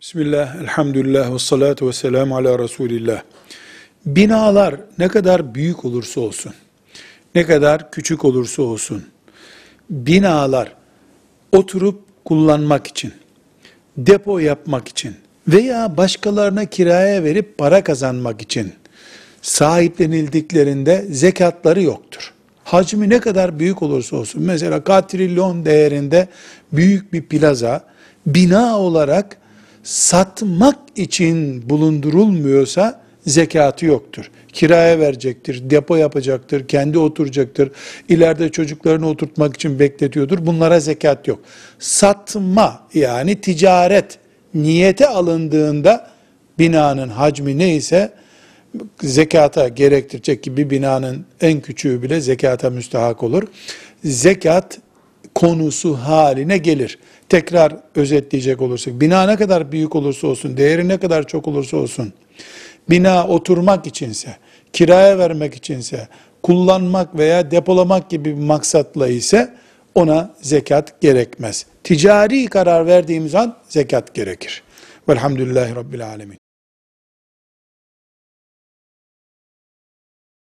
Bismillah, elhamdülillah ve salatu ve selamu ala Resulillah. Binalar ne kadar büyük olursa olsun, ne kadar küçük olursa olsun, binalar oturup kullanmak için, depo yapmak için veya başkalarına kiraya verip para kazanmak için sahiplenildiklerinde zekatları yoktur. Hacmi ne kadar büyük olursa olsun, mesela katrilyon değerinde büyük bir plaza, bina olarak satmak için bulundurulmuyorsa zekatı yoktur. Kiraya verecektir, depo yapacaktır, kendi oturacaktır, ileride çocuklarını oturtmak için bekletiyordur. Bunlara zekat yok. Satma yani ticaret niyete alındığında binanın hacmi neyse zekata gerektirecek ki bir binanın en küçüğü bile zekata müstahak olur. Zekat konusu haline gelir. Tekrar özetleyecek olursak, bina ne kadar büyük olursa olsun, değeri ne kadar çok olursa olsun, bina oturmak içinse, kiraya vermek içinse, kullanmak veya depolamak gibi bir maksatla ise ona zekat gerekmez. Ticari karar verdiğimiz an zekat gerekir. Velhamdülillahi Rabbil Alemin.